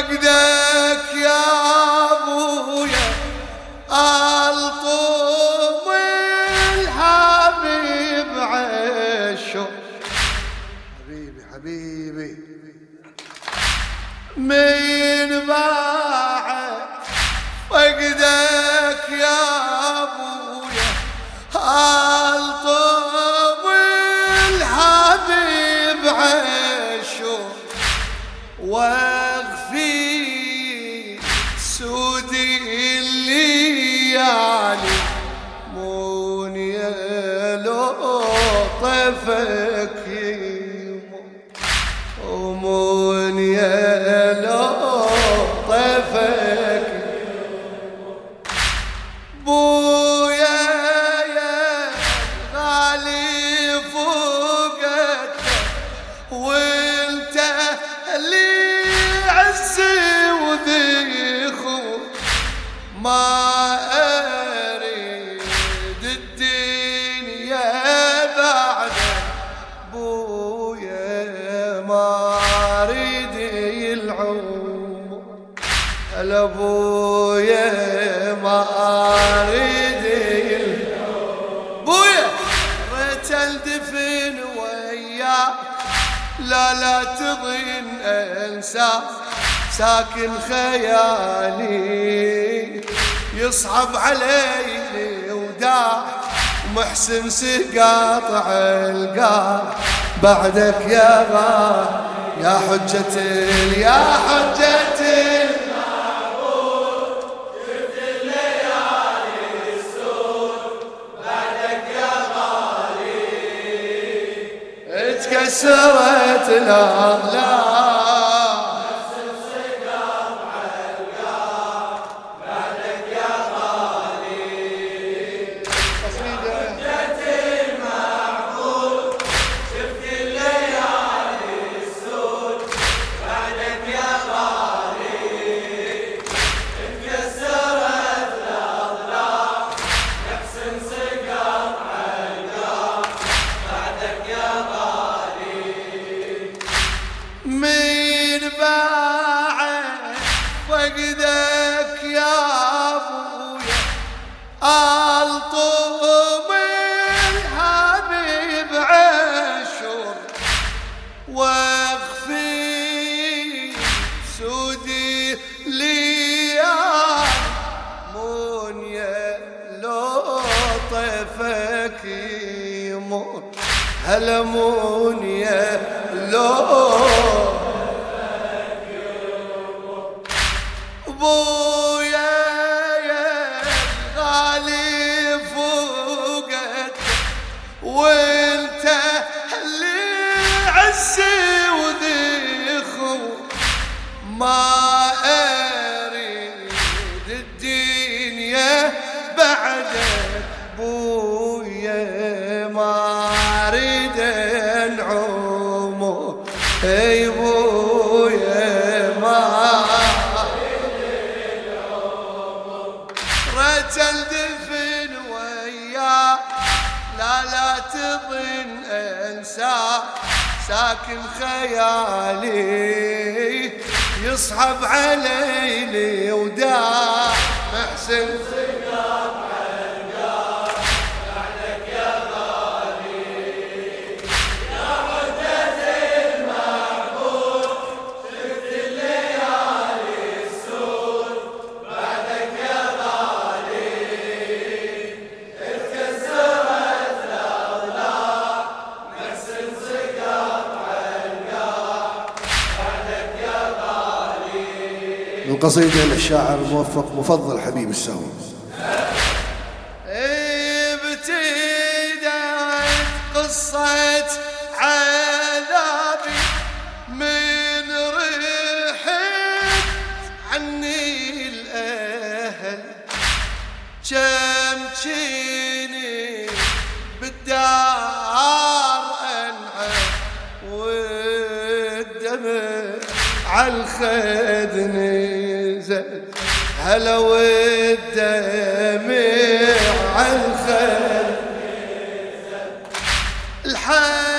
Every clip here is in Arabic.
فقدك يا أبويا الطوم الحبيب عشو حبيبي حبيبي. من بعد فقدك يا أبويا الطوم الحبيب عشو وانت اللي عزي وذيخو ما أريد الدنيا بعد بويا ما أريد العمر. هلا بويا ما أريد بويا ريت ألدفن لا لا تظن أنسى ساكن خيالي. يصعب علي وداع محسن سقاطع القاع بعدك يا غا يا ال- يا حجة تكسرت الأغلال. هلا مونيا لو. بويا الدفن وياه لا لا تظن ساكن خيالي يصحب علي لي وداع محسن قصيدة للشاعر الموفق مفضل حبيب السهوي ابتدت قصة عذابي من رحت عني الأهل. كم بالدار أنعم والدمع عالخد نزل والدمع عالخد الحسن وسيان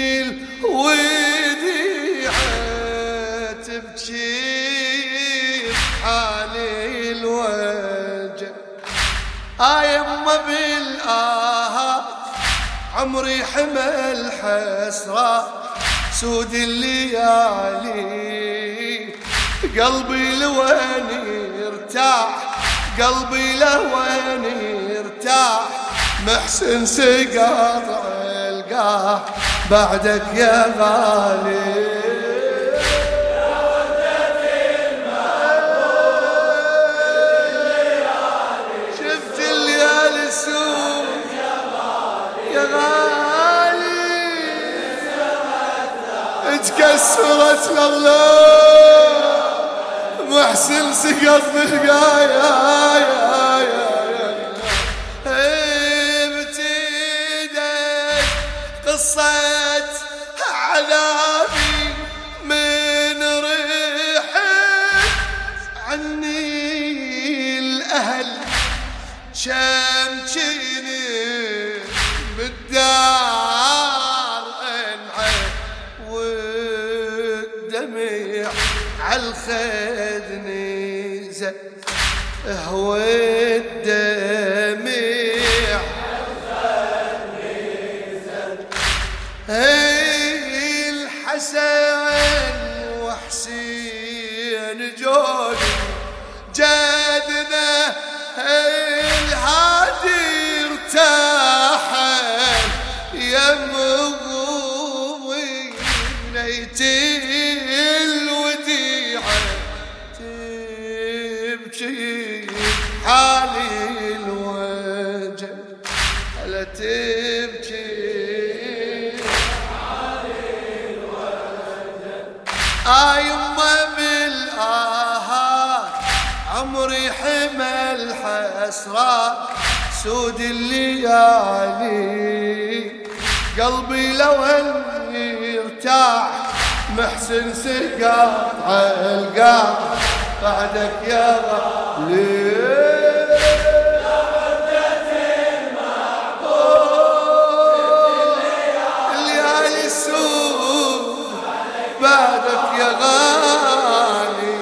بنيت الوديعة تبكي حالي الوجه. آي يما بالآهات عمري حمل حسرة سود الليالي قلبي لوين يرتاح قلبي لوين يرتاح محسن سقاط القاه بعدك يا غالي. تكسرت الاغلام محسن سقط يا قصة عذابي من ريحة عني الأهل شمشيني بالدار انعى والدمع عالخد نزل هي الحسن وحسين جودي جدنا الهادي. آيما بالآهات عمري حمل حسرة سود الليالي قلبي لو أن يرتاح محسن سقاط القاع. بعدك يا غالي غالي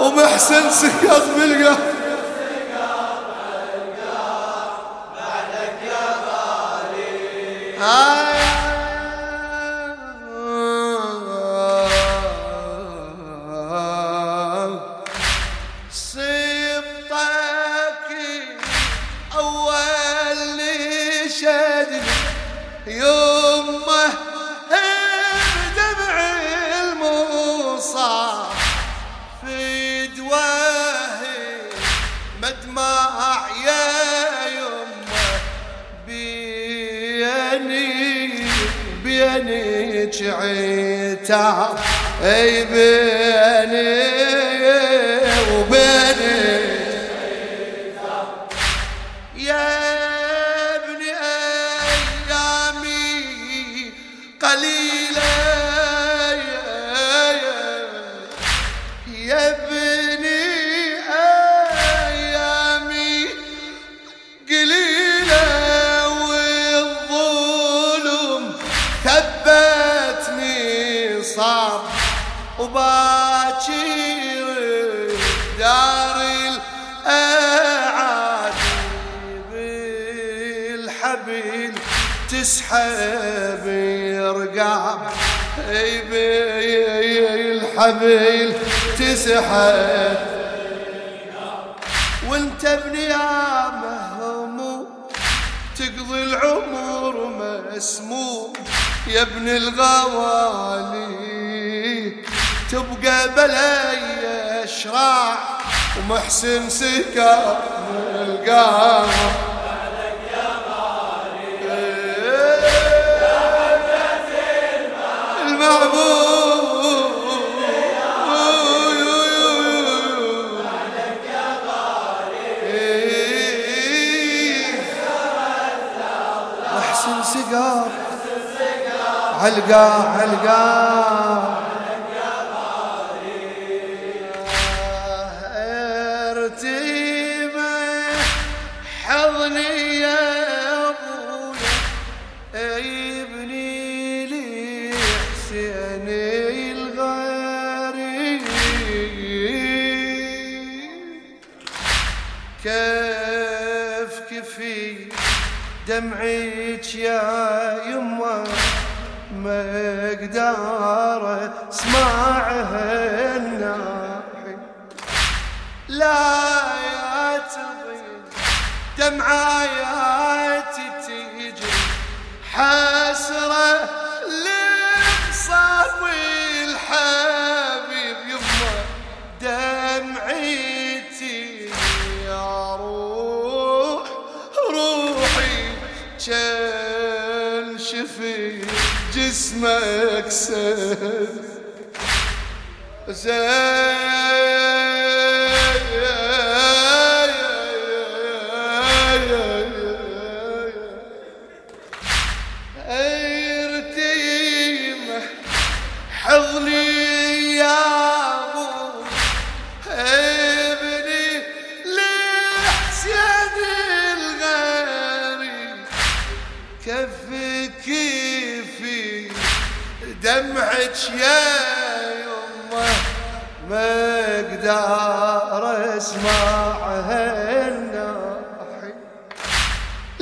ومحسن سقط بالقلب يمه عتاب أي بيني بالحبل تسحب يرقع. إي بالحبل تسحب. وانت ابن يا مهموم تقضي العمر مسموم. يا ابن الغوالي تبقى بلاي اشراع ومحسن سكر من علقا علقا ارتيمة حضني يا ابويا ابني لي حسيني الغريب. كيف كفي دمعك يا مقدار اسمعها الناحي لا يا تغيب دمعاياتي تيجي حسرة جسمك سد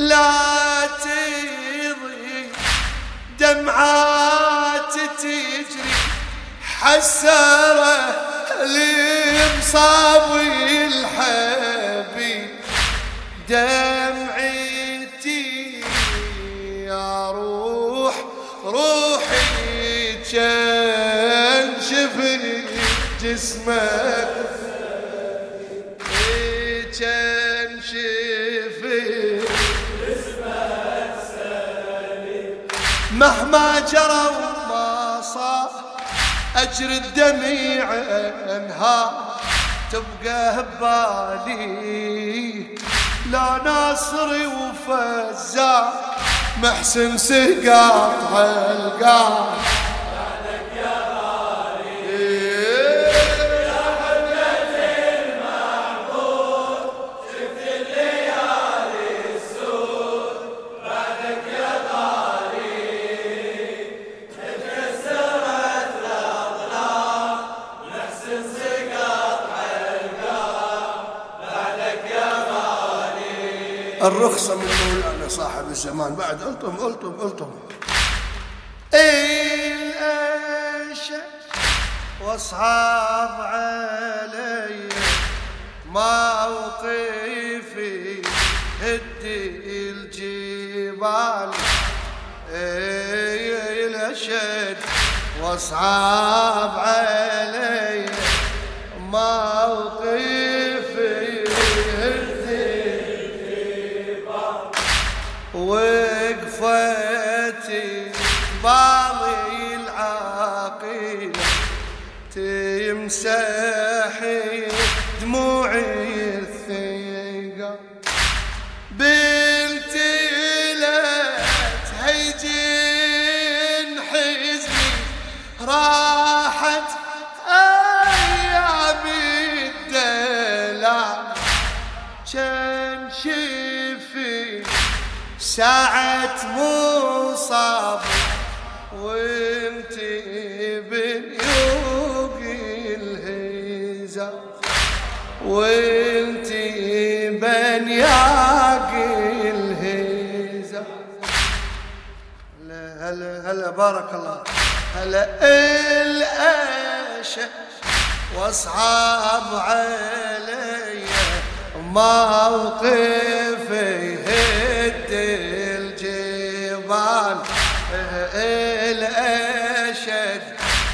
لا تضي دمعات تجري حسرة لمصابي الحبيب. دمعتي يا روح روحي كان شفي جسمك. كان مهما جرى وما صار أجري الدميع أنهار. تبقى ببالي لا ناصري وفزار محسن سقاط هالقار. الرخصة من مولانا صاحب الزمان. بعد ألطم ألطم ألطم الأشة واصعب علي موقفي هدي الجبال. اي الاشد واصعب علي موقفي تمسحي وانت بنياق الهيزة هلا هلا هلا بارك الله. هلا الأشة واصعب علي. موقفي هد الجبال. الأشد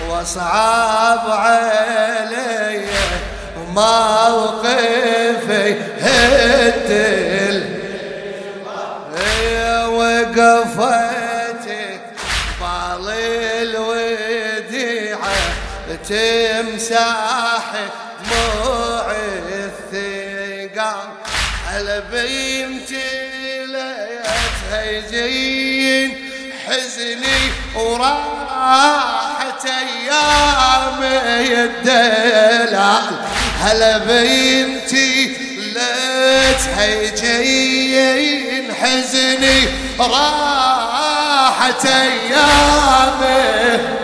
واصعب علي. موقفي تمسح دموع الثقال. على بيمتي ليتها يجين حزني وراحت أيام الدلال. هلا بيمتي ليتها يجين حزني راحت ايامه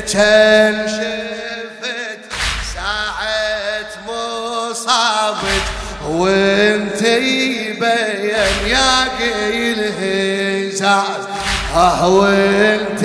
كان شفت ساعة مصابك وانت يبين يا قيل هزاز. آه وانت